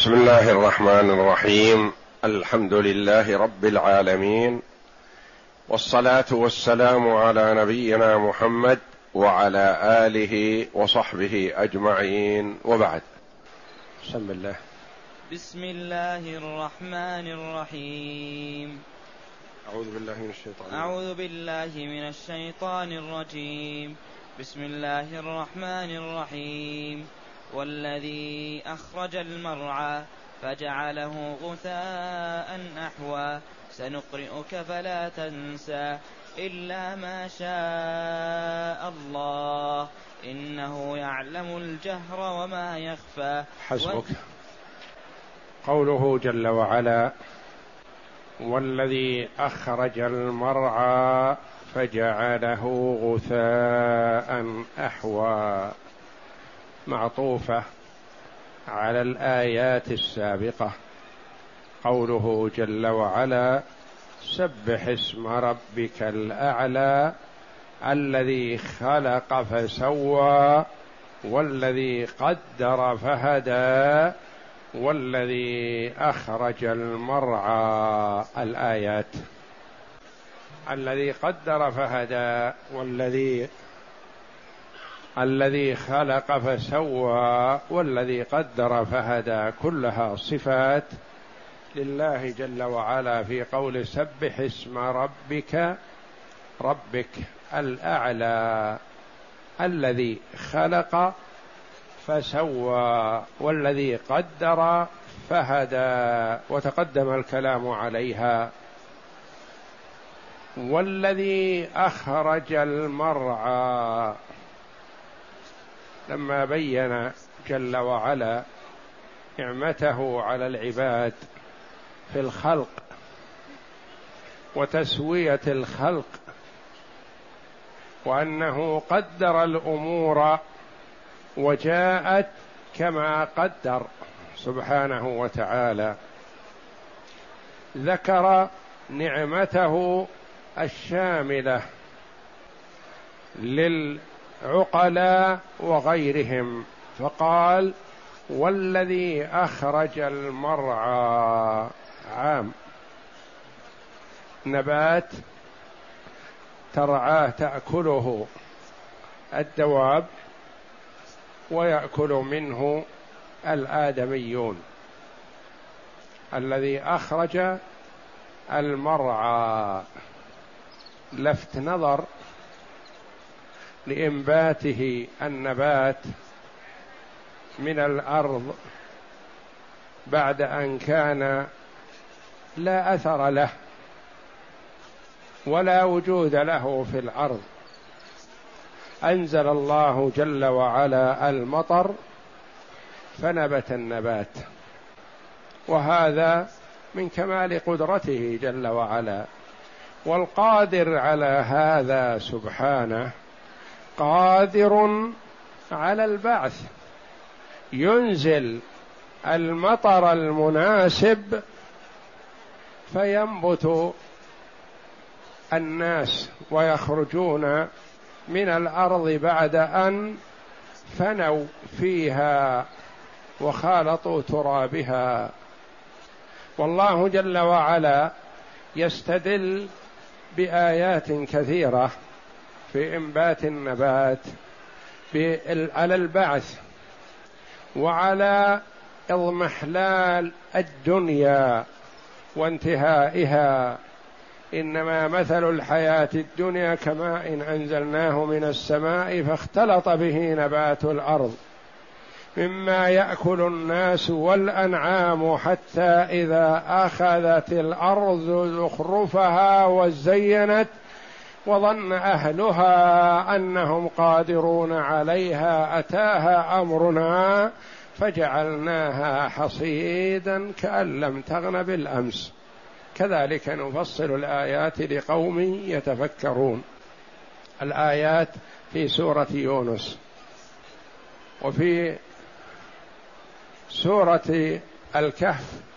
بسم الله الرحمن الرحيم. الحمد لله رب العالمين. والصلاة والسلام على نبينا محمد وعلى آله وصحبه أجمعين. وبعد. بسم الله. بسم الله الرحمن الرحيم. أعوذ بالله من الشيطان أعوذ بالله من الشيطان الرجيم. بسم الله الرحمن الرحيم. والذي أخرج المرعى فجعله غثاء أحوى. سنقرئك فلا تنسى إلا ما شاء الله. إنه يعلم الجهر وما يخفى. حسبك. قوله جل وعلا والذي أخرج المرعى فجعله غثاء أحوى. معطوفة على الآيات السابقة. قوله جل وعلا سبح اسم ربك الأعلى الذي خلق فسوى والذي قدر فهدى والذي أخرج المرعى. الآيات الذي قدر فهدى والذي الذي خلق فسوى والذي قدر فهدى كلها صفات لله جل وعلا في قول سبح اسم ربك ربك الأعلى الذي خلق فسوى والذي قدر فهدى وتقدم الكلام عليها. والذي أخرج المرعى لما بين جل وعلا نعمته على العباد في الخلق وتسوية الخلق وأنه قدر الأمور وجاءت كما قدر سبحانه وتعالى. ذكر نعمته الشاملة للعقلاء وغيرهم. فقال والذي أخرج المرعى. عام. نبات ترعاه تأكله. الدواب ويأكل منه الآدميون. الذي أخرج المرعى. لفت نظر لإنباته النبات من الأرض بعد أن كان لا أثر له ولا وجود له في الأرض. أنزل الله جل وعلا المطر فنبت النبات. وهذا من كمال قدرته جل وعلا. والقادر على هذا سبحانه قادر على البعث. ينزل المطر المناسب فينبت الناس ويخرجون من الأرض بعد أن فنوا فيها وخالطوا ترابها. والله جل وعلا يستدل بآيات كثيرة في إنبات النبات على البعث وعلى إضمحلال الدنيا وانتهائها. إنما مثل الحياة الدنيا كماء إن أنزلناه من السماء فاختلط به نبات الأرض. مما يأكل الناس والأنعام حتى إذا أخذت الأرض زخرفها وزينت وظن أهلها أنهم قادرون عليها أتاها أمرنا فجعلناها حصيدا كأن لم تغن بالأمس. كذلك نفصل الآيات لقوم يتفكرون. الآيات في سورة يونس وفي سورة الكهف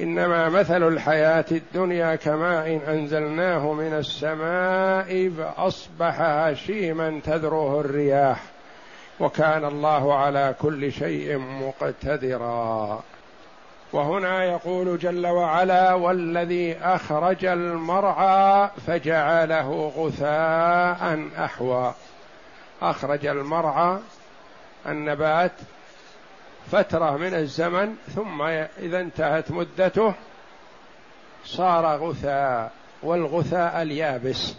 إنما مثل الحياة الدنيا كماء أنزلناه من السماء فأصبح هشيما تذروه الرياح وكان الله على كل شيء مقتدرا. وهنا يقول جل وعلا والذي أخرج المرعى فجعله غثاء أحوى. أخرج المرعى النبات فترة من الزمن ثم إذا انتهت مدته صار غثاء والغثاء اليابس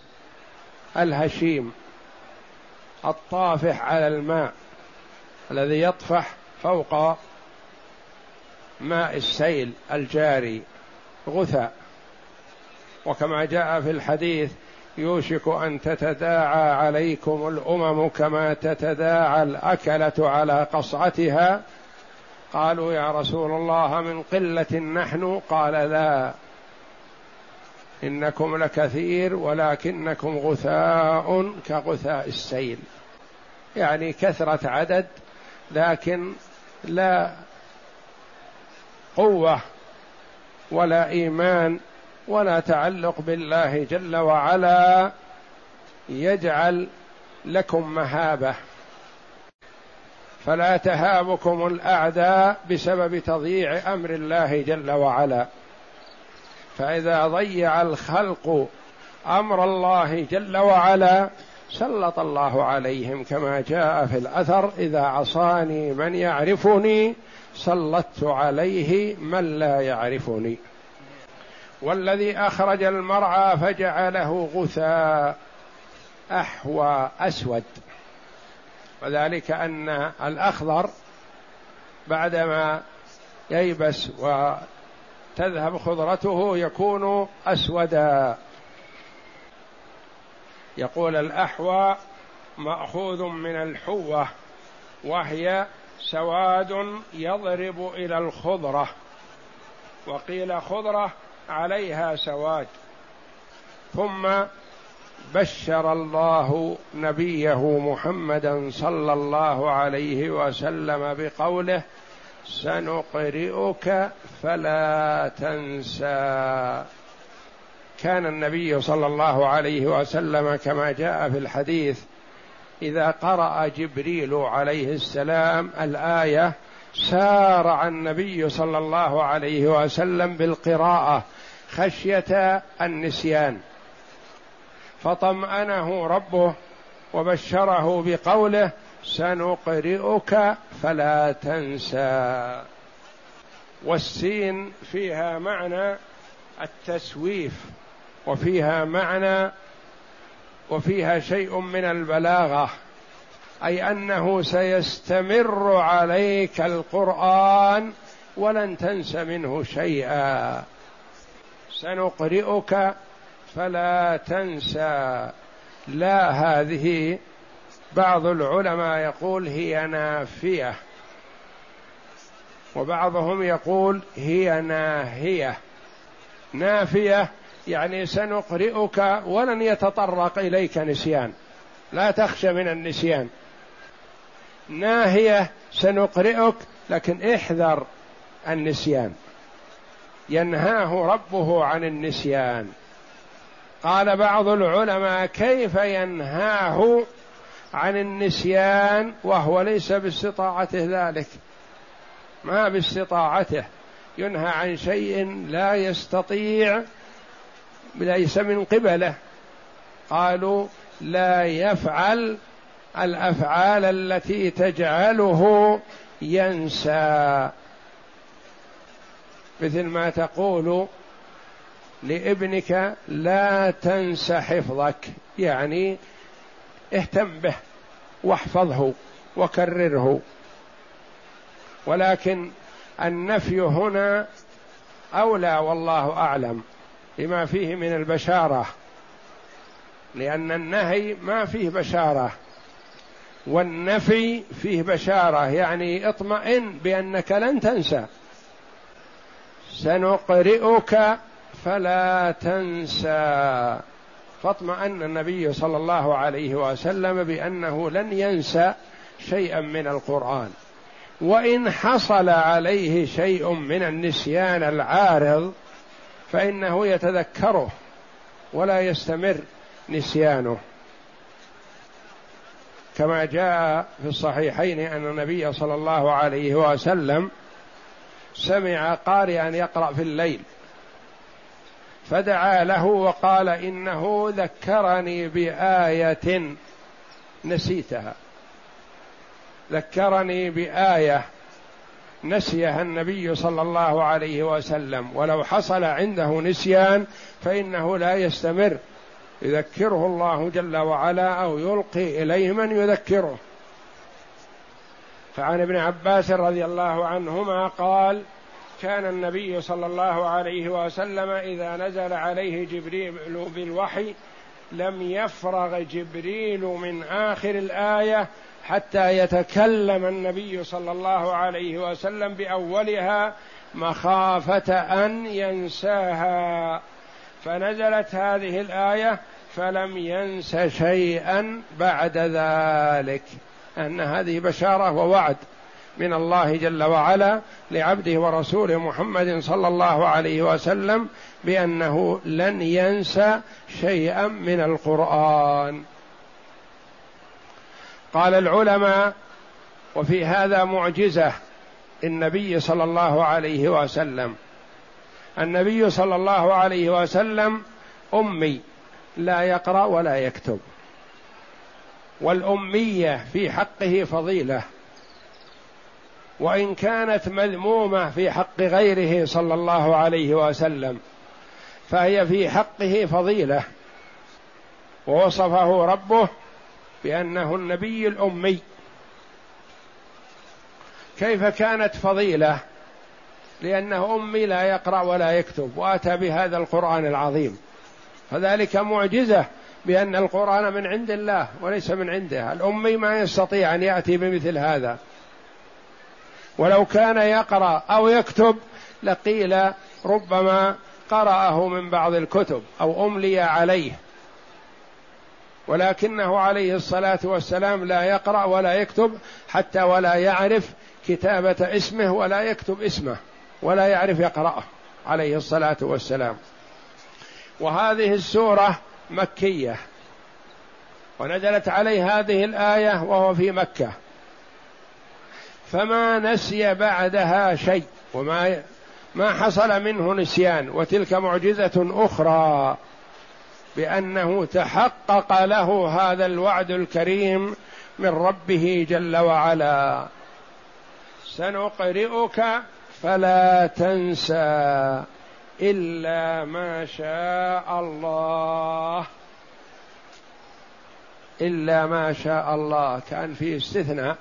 الهشيم الطافح على الماء الذي يطفح فوق ماء السيل الجاري. غثاء. وكما جاء في الحديث يوشك أن تتداعى عليكم الأمم كما تتداعى الأكلة على قصعتها. قالوا يا رسول الله من قلة نحن؟ قال لا. إنكم لكثير ولكنكم غثاء كغثاء السيل. يعني كثرة عدد لكن لا قوة ولا إيمان ولا تعلق بالله جل وعلا يجعل لكم مهابة. فلا تهابكم الأعداء بسبب تضييع أمر الله جل وعلا. فإذا ضيع الخلق أمر الله جل وعلا سلط الله عليهم كما جاء في الأثر إذا عصاني من يعرفني سلطت عليه من لا يعرفني. والذي أخرج المرعى فجعله غثاء أحوى أسود. وذلك أن الأخضر بعدما ييبس وتذهب خضرته يكون أسودا. يقول الأحوى مأخوذ من الحوة وهي سواد يضرب إلى الخضرة وقيل خضرة عليها سواد. ثم بشر الله نبيه محمدا صلى الله عليه وسلم بقوله سنقرئك فلا تنسى. كان النبي صلى الله عليه وسلم كما جاء في الحديث إذا قرأ جبريل عليه السلام الآية سارع النبي صلى الله عليه وسلم بالقراءة خشية النسيان. فطمأنه ربه وبشره بقوله سنقرئك فلا تنسى. والسين فيها معنى التسويف وفيها معنى وفيها شيء من البلاغة أي أنه سيستمر عليك القرآن ولن تنس منه شيئا. سنقرئك فلا تنسى. لا هذه بعض العلماء يقول هي نافية وبعضهم يقول هي ناهية. نافية يعني سنقرئك ولن يتطرق إليك نسيان. لا تخشى من النسيان. ناهية سنقرئك لكن احذر النسيان. ينهاه ربه عن النسيان. قال بعض العلماء كيف ينهاه عن النسيان وهو ليس باستطاعته ذلك؟ ما باستطاعته. ينهى عن شيء لا يستطيع ليس من قبله. قالوا لا يفعل الأفعال التي تجعله ينسى. مثل ما تقول لابنك لا تنس حفظك يعني اهتم به واحفظه وكرره. ولكن النفي هنا أولى والله أعلم لما فيه من البشارة لأن النهي ما فيه بشارة والنفي فيه بشارة يعني اطمئن بأنك لن تنسى. سنقرئك فلا تنسى. فاطمأن النبي صلى الله عليه وسلم بأنه لن ينسى شيئا من القرآن. وإن حصل عليه شيء من النسيان العارض فإنه يتذكره ولا يستمر نسيانه. كما جاء في الصحيحين أن النبي صلى الله عليه وسلم سمع قارئا يقرأ في الليل. فدعا له وقال إنه ذكرني بآية نسيتها. ذكرني بآية نسيها النبي صلى الله عليه وسلم. ولو حصل عنده نسيان فإنه لا يستمر. يذكره الله جل وعلا أو يلقي إليه من يذكره. فعن ابن عباس رضي الله عنهما قال كان النبي صلى الله عليه وسلم إذا نزل عليه جبريل بالوحي لم يفرغ جبريل من آخر الآية حتى يتكلم النبي صلى الله عليه وسلم بأولها مخافة أن ينساها. فنزلت هذه الآية فلم ينس شيئا بعد ذلك. أن هذه بشارة ووعد. من الله جل وعلا لعبده ورسوله محمد صلى الله عليه وسلم بأنه لن ينسى شيئا من القرآن. قال العلماء وفي هذا معجزة النبي صلى الله عليه وسلم. النبي صلى الله عليه وسلم أمي لا يقرأ ولا يكتب والأمية في حقه فضيلة. وإن كانت مذمومة في حق غيره صلى الله عليه وسلم فهي في حقه فضيلة. ووصفه ربه بأنه النبي الأمي. كيف كانت فضيلة؟ لأنه أمي لا يقرأ ولا يكتب وأتى بهذا القرآن العظيم. فذلك معجزة بأن القرآن من عند الله وليس من عنده. الأمي ما يستطيع أن يأتي بمثل هذا. ولو كان يقرأ أو يكتب لقيل ربما قرأه من بعض الكتب أو أملي عليه. ولكنه عليه الصلاة والسلام لا يقرأ ولا يكتب حتى ولا يعرف كتابة اسمه ولا يكتب اسمه ولا يعرف يقرأه عليه الصلاة والسلام. وهذه السورة مكية. ونزلت عليه هذه الآية وهو في مكة. فما نسي بعدها شيء وما ما حصل منه نسيان. وتلك معجزة أخرى بأنه تحقق له هذا الوعد الكريم من ربه جل وعلا. سنقرئك فلا تنسى إلا ما شاء الله. إلا ما شاء الله. كان في استثناء.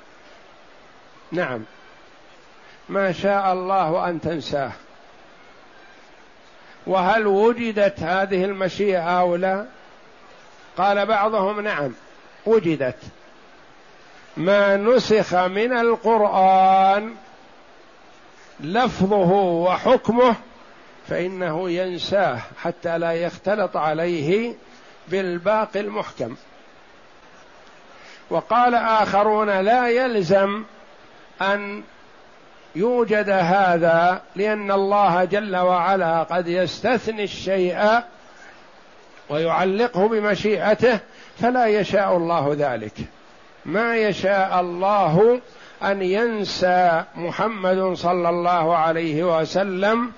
نعم. ما شاء الله أن تنساه. وهل وجدت هذه المشيئة أو لا؟ قال بعضهم نعم وجدت. ما نسخ من القرآن لفظه وحكمه فإنه ينساه حتى لا يختلط عليه بالباقي المحكم. وقال آخرون لا يلزم أن يوجد هذا لأن الله جل وعلا قد يستثني الشيء ويعلقه بمشيئته فلا يشاء الله ذلك. ما يشاء الله أن ينسى محمد صلى الله عليه وسلم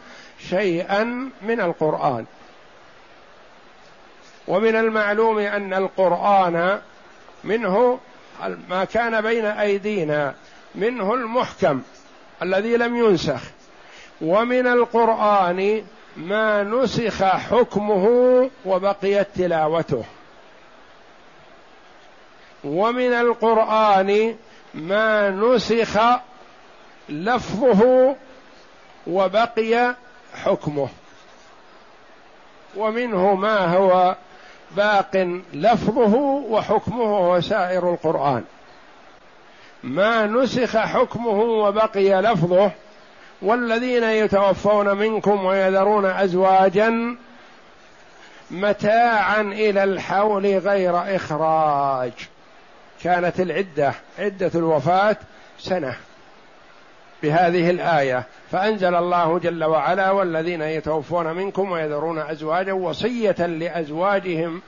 شيئا من القرآن. ومن المعلوم أن القرآن منه ما كان بين أيدينا منه المحكم الذي لم ينسخ. ومن القرآن ما نسخ حكمه وبقيت تلاوته. ومن القرآن ما نسخ لفظه وبقي حكمه. ومنه ما هو باق لفظه وحكمه وسائر القرآن. ما نسخ حكمه وبقي لفظه والذين يتوفون منكم ويذرون أزواجا متاعا إلى الحول غير إخراج. كانت العدة عدة الوفاة سنة بهذه الآية. فأنزل الله جل وعلا والذين يتوفون منكم ويذرون أزواجا وصية لأزواجهم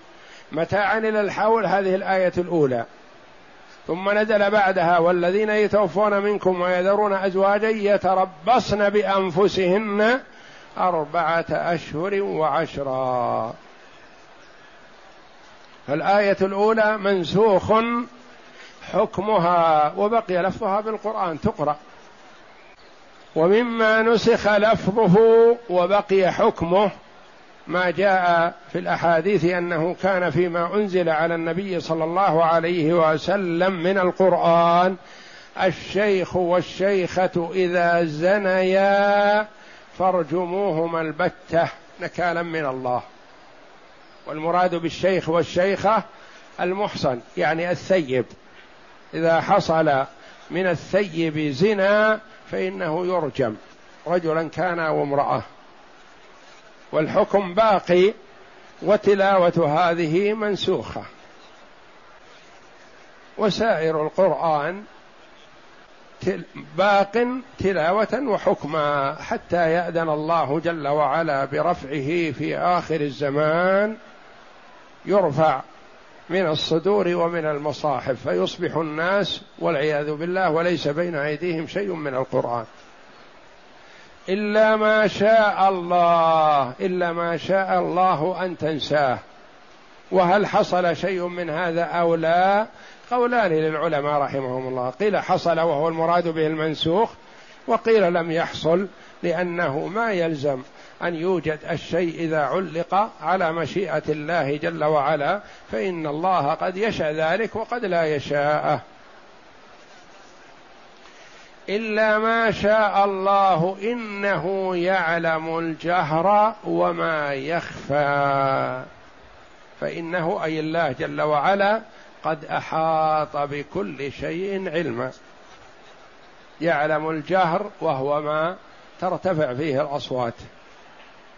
متاعا إلى الحول. هذه الآية الأولى. ثم نزل بعدها والذين يتوفون منكم ويذرون أزواجا يتربصن بأنفسهن أربعة أشهر وعشرا. فالآية الأولى منسوخ حكمها وبقي لفظها بالقرآن تقرأ. ومما نسخ لفظه وبقي حكمه ما جاء في الأحاديث أنه كان فيما أنزل على النبي صلى الله عليه وسلم من القرآن الشيخ والشيخة إذا زنيا فارجموهما البتة نكالا من الله. والمراد بالشيخ والشيخة المحصن يعني الثيب. إذا حصل من الثيب زنا فإنه يرجم. رجلا كان أو امراه والحكم باقي وتلاوة هذه منسوخة. وسائر القرآن باق تلاوة وحكما حتى يأذن الله جل وعلا برفعه في آخر الزمان يرفع من الصدور ومن المصاحف فيصبح الناس والعياذ بالله وليس بين أيديهم شيء من القرآن. إلا ما شاء الله إلا ما شاء الله أن تنساه. وهل حصل شيء من هذا أو لا؟ قولان للعلماء رحمهم الله. قيل حصل وهو المراد به المنسوخ وقيل لم يحصل لأنه ما يلزم أن يوجد الشيء إذا علق على مشيئة الله جل وعلا فإن الله قد يشاء ذلك وقد لا يشاءه. إلا ما شاء الله إنه يعلم الجهر وما يخفى. فإنه أي الله جل وعلا قد أحاط بكل شيء علما. يعلم الجهر وهو ما ترتفع فيه الأصوات.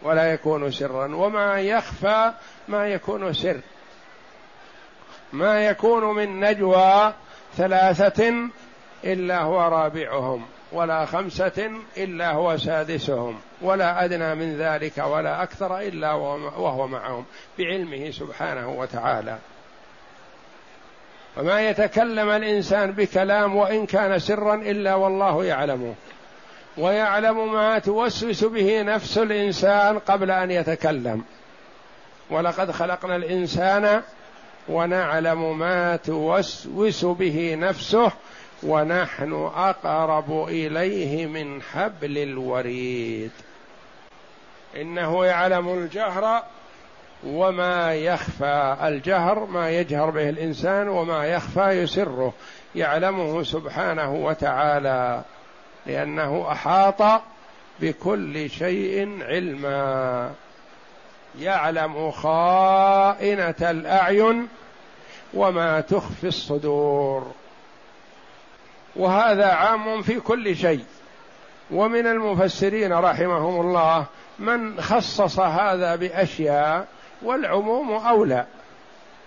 ولا يكون سرا. وما يخفى ما يكون سر. ما يكون من نجوى ثلاثة إلا هو رابعهم ولا خمسة إلا هو سادسهم ولا أدنى من ذلك ولا أكثر إلا وهو معهم بعلمه سبحانه وتعالى. وما يتكلم الإنسان بكلام وإن كان سرا إلا والله يعلمه ويعلم ما توسوس به نفس الإنسان قبل أن يتكلم. ولقد خلقنا الإنسان ونعلم ما توسوس به نفسه ونحن أقرب إليه من حبل الوريد. إنه يعلم الجهر وما يخفى. الجهر ما يجهر به الإنسان وما يخفى يسره. يعلمه سبحانه وتعالى لأنه أحاط بكل شيء علما. يعلم خائنة الأعين وما تخفي الصدور. وهذا عام في كل شيء. ومن المفسرين رحمهم الله من خصص هذا بأشياء والعموم أولى.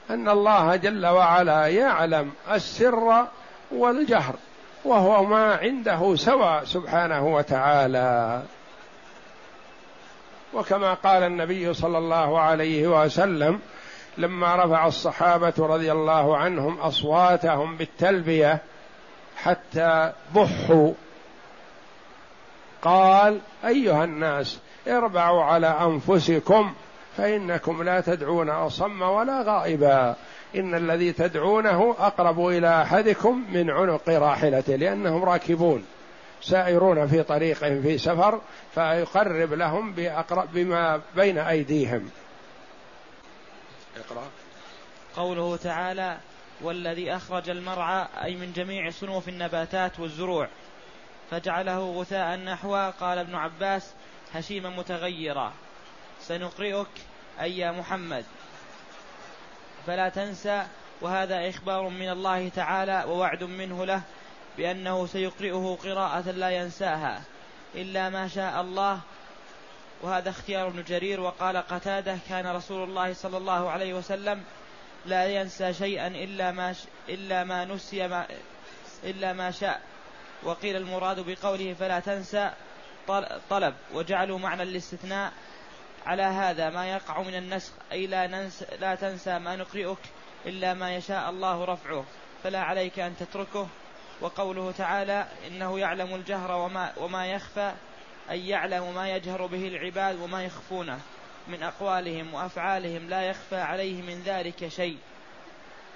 أن الله جل وعلا يعلم السر والجهر وهو ما عنده سوى سبحانه وتعالى. وكما قال النبي صلى الله عليه وسلم لما رفع الصحابة رضي الله عنهم أصواتهم بالتلبية حتى ضحوا. قال أيها الناس اربعوا على أنفسكم فإنكم لا تدعون أصم ولا غائبا. إن الذي تدعونه أقرب إلى أحدكم من عنق راحلته لأنهم راكبون سائرون في طريقهم في سفر فيقرب لهم بأقرب بما بين أيديهم. اقرأ. قوله تعالى والذي أخرج المرعى أي من جميع صنوف النباتات والزروع. فجعله غثاء نحوا قال ابن عباس هشيما متغيرا. سنقرئك أي يا محمد. فلا تنسى وهذا إخبار من الله تعالى ووعد منه له بأنه سيقرئه قراءة لا ينساها إلا ما شاء الله. وهذا اختيار ابن جرير وقال قتادة كان رسول الله صلى الله عليه وسلم لا ينسى شيئا إلا ما إلا ما نسي ما إلا ما شاء. وقيل المراد بقوله فلا تنسى طلب. وجعلوا معنى الاستثناء على هذا ما يقع من النسخ أي لا, ننسى لا تنسى ما نقرئك إلا ما يشاء الله رفعه. فلا عليك أن تتركه. وقوله تعالى إنه يعلم الجهر وما, وما يخفى أي يعلم ما يجهر به العباد وما يخفونه. من أقوالهم وأفعالهم لا يخفى عليه من ذلك شيء.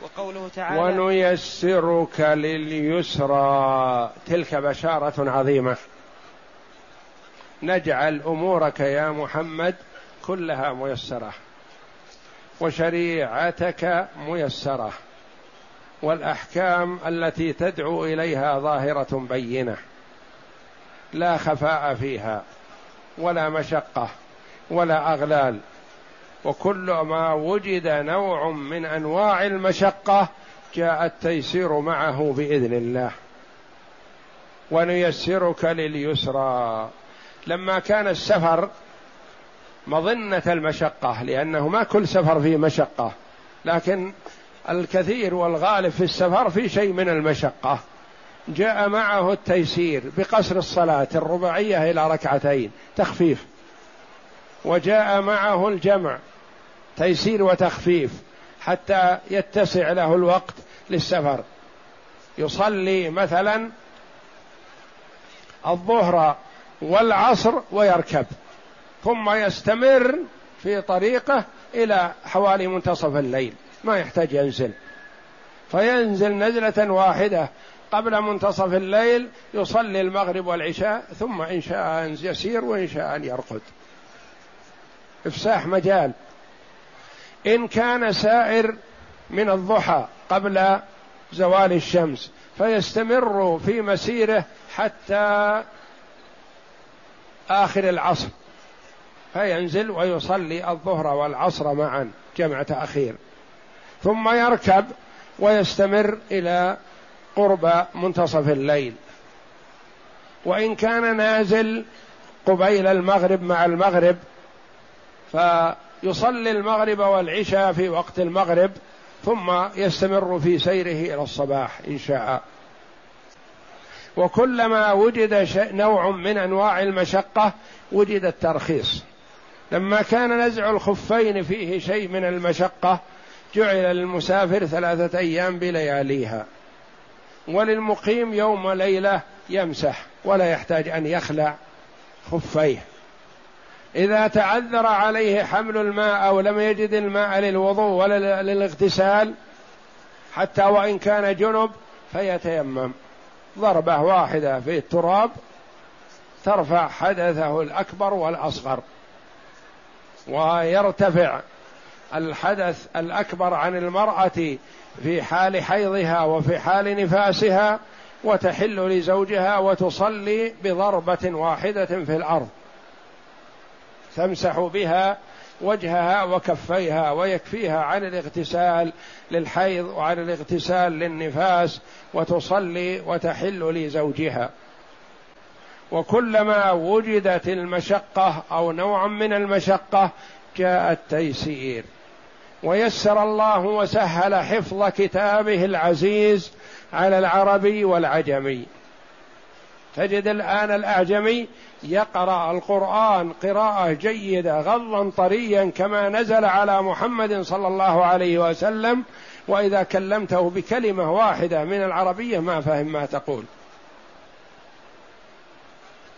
وقوله تعالى ونيسرك لليسرى. تلك بشارة عظيمة. نجعل أمورك يا محمد كلها ميسرة. وشريعتك ميسرة. والأحكام التي تدعو إليها ظاهرة بينة. لا خفاء فيها ولا مشقة. ولا أغلال. وكل ما وجد نوع من أنواع المشقة جاء التيسير معه بإذن الله. ونيسرك لليسرى. لما كان السفر مظنة المشقة لأنه ما كل سفر فيه مشقة لكن الكثير والغالب في السفر في شيء من المشقة. جاء معه التيسير بقصر الصلاة الرباعية إلى ركعتين تخفيف. وجاء معه الجمع تيسير وتخفيف حتى يتسع له الوقت للسفر. يصلي مثلا الظهر والعصر ويركب ثم يستمر في طريقه إلى حوالي منتصف الليل ما يحتاج ينزل. فينزل نزلة واحدة قبل منتصف الليل يصلي المغرب والعشاء ثم إن شاء أن يسير وإن شاء أن يرقد. إفساح مجال. إن كان سائر من الضحى قبل زوال الشمس فيستمر في مسيره حتى آخر العصر. فينزل ويصلي الظهر والعصر معا جمع تاخير ثم يركب ويستمر إلى قرب منتصف الليل. وإن كان نازل قبيل المغرب مع المغرب فيصلي المغرب والعشاء في وقت المغرب ثم يستمر في سيره إلى الصباح إن شاء. وكلما وجد نوع من أنواع المشقة وجد الترخيص. لما كان نزع الخفين فيه شيء من المشقة جعل للمسافر ثلاثة أيام بلياليها. وللمقيم يوم ليلة يمسح ولا يحتاج أن يخلع خفيه. إذا تعذر عليه حمل الماء أو لم يجد الماء للوضوء ولا للاغتسال حتى وإن كان جنب فيتيمم. ضربة واحدة في التراب ترفع حدثه الأكبر والأصغر ويرتفع الحدث الأكبر عن المرأة في حال حيضها وفي حال نفاسها وتحل لزوجها وتصلي بضربة واحدة في الأرض. تمسح بها وجهها وكفيها ويكفيها عن الاغتسال للحيض وعن الاغتسال للنفاس وتصلي وتحل لزوجها. وكلما وجدت المشقة أو نوع من المشقة جاء التيسير. ويسر الله وسهل حفظ كتابه العزيز على العربي والعجمي. تجد الآن الأعجمي يقرأ القرآن قراءة جيدة غضا طريا كما نزل على محمد صلى الله عليه وسلم وإذا كلمته بكلمة واحدة من العربية ما فهم ما تقول.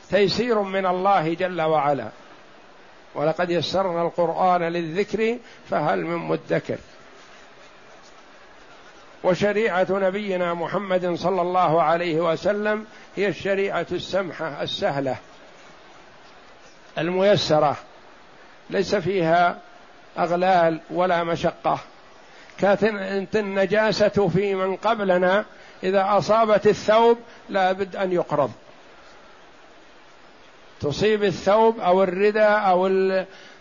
تيسير من الله جل وعلا. ولقد يسرنا القرآن للذكر فهل من مدكر؟ وشريعة نبينا محمد صلى الله عليه وسلم هي الشريعة السمحة السهلة. الميسرة. ليس فيها أغلال ولا مشقة. كانت النجاسة في من قبلنا إذا أصابت الثوب لا بد أن يقرض تصيب الثوب أو الرداء أو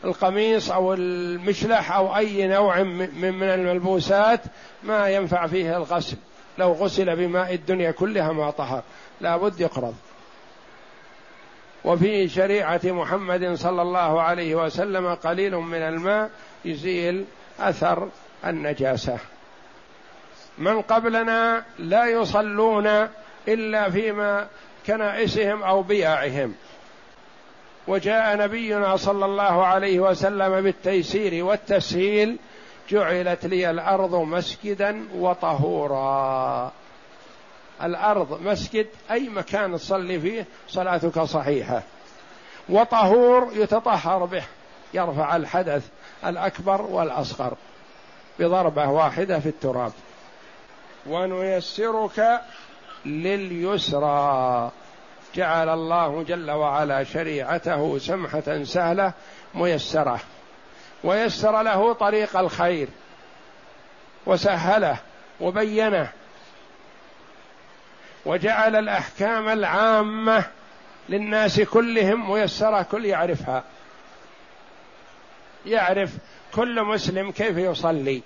القميص أو المشلح أو أي نوع من الملبوسات ما ينفع فيه الغسل. لو غسل بماء الدنيا كلها ما طهر. لابد يقرض. وفي شريعة محمد صلى الله عليه وسلم قليل من الماء يزيل أثر النجاسة. من قبلنا لا يصلون إلا فيما كنائسهم أو بياعهم. وجاء نبينا صلى الله عليه وسلم بالتيسير والتسهيل جعلت لي الأرض مسجدا وطهورا. الأرض مسجد أي مكان تصلي فيه صلاتك صحيحة. وطهور يتطهر به يرفع الحدث الأكبر والأصغر بضربة واحدة في التراب. ونيسرك لليسرى. جعل الله جل وعلا شريعته سمحة سهلة ميسرة ويسر له طريق الخير وسهله وبينه وجعل الأحكام العامة للناس كلهم ميسرة كل يعرفها. يعرف كل مسلم كيف يصلي.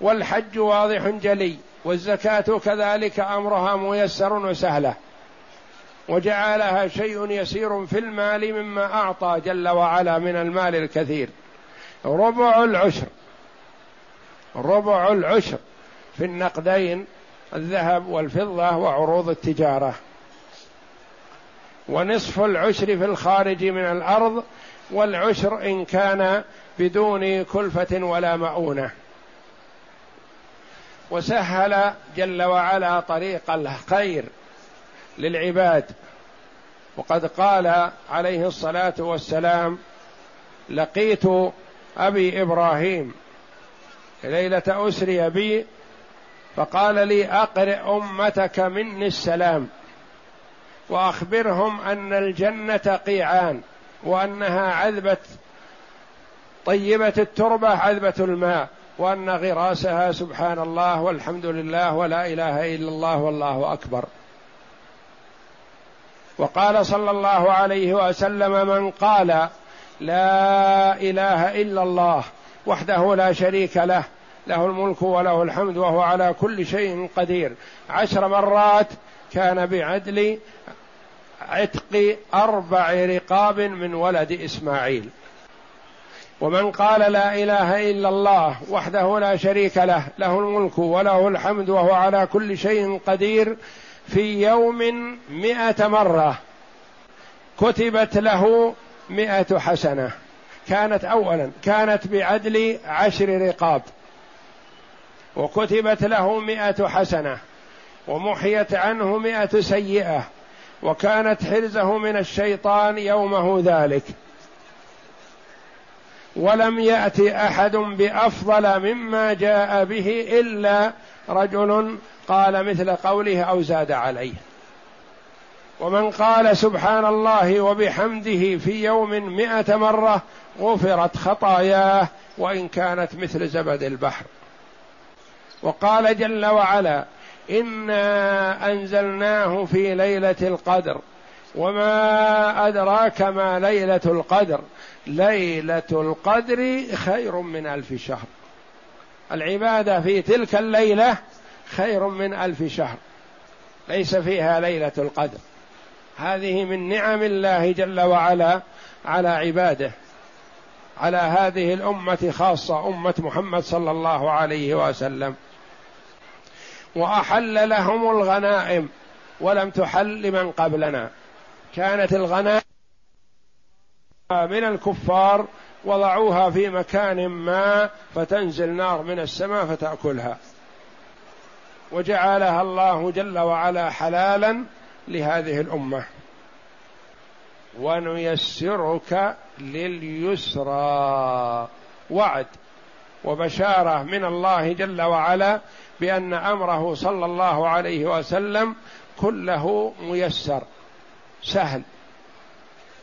والحج واضح جلي. والزكاة كذلك أمرها ميسر وسهلة. وجعلها شيء يسير في المال مما أعطى جل وعلا من المال الكثير. ربع العشر. ربع العشر في النقدين الذهب والفضة وعروض التجارة. ونصف العشر في الخارج من الأرض والعشر إن كان بدون كلفة ولا مؤونة. وسهل جل وعلا طريق الخير للعباد. وقد قال عليه الصلاة والسلام لقيت أبي إبراهيم ليلة أسري بي فقال لي أقرئ أمتك مني السلام وأخبرهم أن الجنة قيعان وأنها عذبة طيبة التربة عذبة الماء وأن غراسها سبحان الله والحمد لله ولا إله إلا الله والله أكبر. وقال صلى الله عليه وسلم من قال لا إله إلا الله وحده لا شريك له له الملك وله الحمد وهو على كل شيء قدير. عشر مرات كان بعدل عتق أربع رقاب من ولد إسماعيل. ومن قال لا إله إلا الله وحده لا شريك له له الملك وله الحمد وهو على كل شيء قدير. في يوم مئة مرة كتبت له مئة حسنة. كانت أولا كانت بعدل عشر رقاب. وكتبت له مئة حسنة. ومحيت عنه مئة سيئة. وكانت حرزه من الشيطان يومه ذلك. ولم يأت أحد بأفضل مما جاء به إلا رجل قال مثل قوله أو زاد عليه. ومن قال سبحان الله وبحمده في يوم مئة مرة غفرت خطاياه وإن كانت مثل زبد البحر. وقال جل وعلا إنا أنزلناه في ليلة القدر وما أدراك ما ليلة القدر ليلة القدر خير من ألف شهر. العبادة في تلك الليلة خير من ألف شهر. ليس فيها ليلة القدر. هذه من نعم الله جل وعلا على عباده. على هذه الأمة خاصة أمة محمد صلى الله عليه وسلم. وأحل لهم الغنائم ولم تحل لمن قبلنا. كانت الغنائم من الكفار وضعوها في مكان ما فتنزل نار من السماء فتأكلها. وجعلها الله جل وعلا حلالا لهذه الأمة. ونيسرك لليسرى. وعد وبشارة من الله جل وعلا بأن أمره صلى الله عليه وسلم كله ميسر سهل.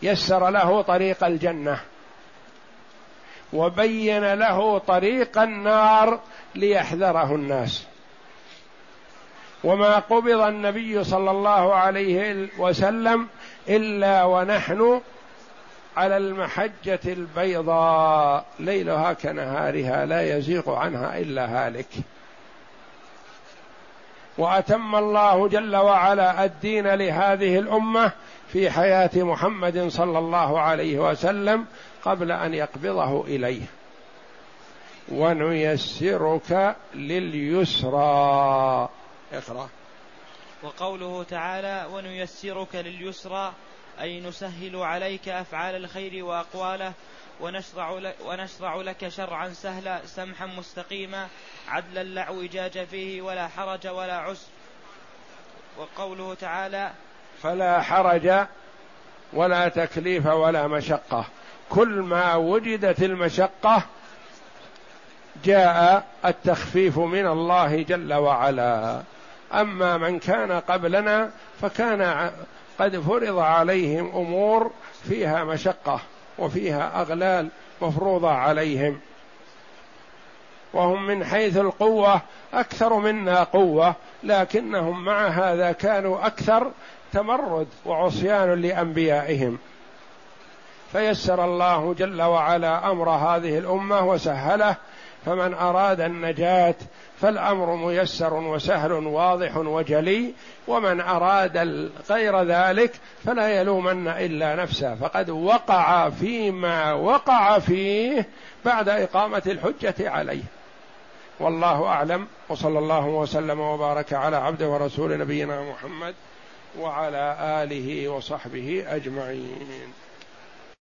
يسر له طريق الجنة. وبين له طريق النار ليحذره الناس. وما قبض النبي صلى الله عليه وسلم إلا ونحن على المحجة البيضاء. ليلها كنهارها لا يزيغ عنها إلا هالك. وأتم الله جل وعلا الدين لهذه الأمة في حياة محمد صلى الله عليه وسلم قبل أن يقبضه إليه. ونيسرك لليسرى. اقرأ. وقوله تعالى ونيسرك لليسرى أي نسهل عليك أفعال الخير وأقواله ونشرع لك, ونشرع لك شرعا سهلا سمحا مستقيما عدلا لا اعوجاج فيه ولا حرج ولا عسر. وقوله تعالى فلا حرج ولا تكليف ولا مشقة. كل ما وجدت المشقة جاء التخفيف من الله جل وعلا. أما من كان قبلنا فكان قد فرض عليهم أمور فيها مشقة. وفيها أغلال مفروضة عليهم. وهم من حيث القوة أكثر منا قوة لكنهم مع هذا كانوا أكثر تمرد وعصيان لأنبيائهم. فيسر الله جل وعلا أمر هذه الأمة وسهله فمن أراد النجاة فالأمر ميسر وسهل واضح وجلي ومن أراد غير ذلك فلا يلومن إلا نفسه. فقد وقع فيما وقع فيه بعد إقامة الحجة عليه. والله أعلم. وصلى الله وسلم وبارك على عبده ورسول نبينا محمد وعلى آله وصحبه أجمعين.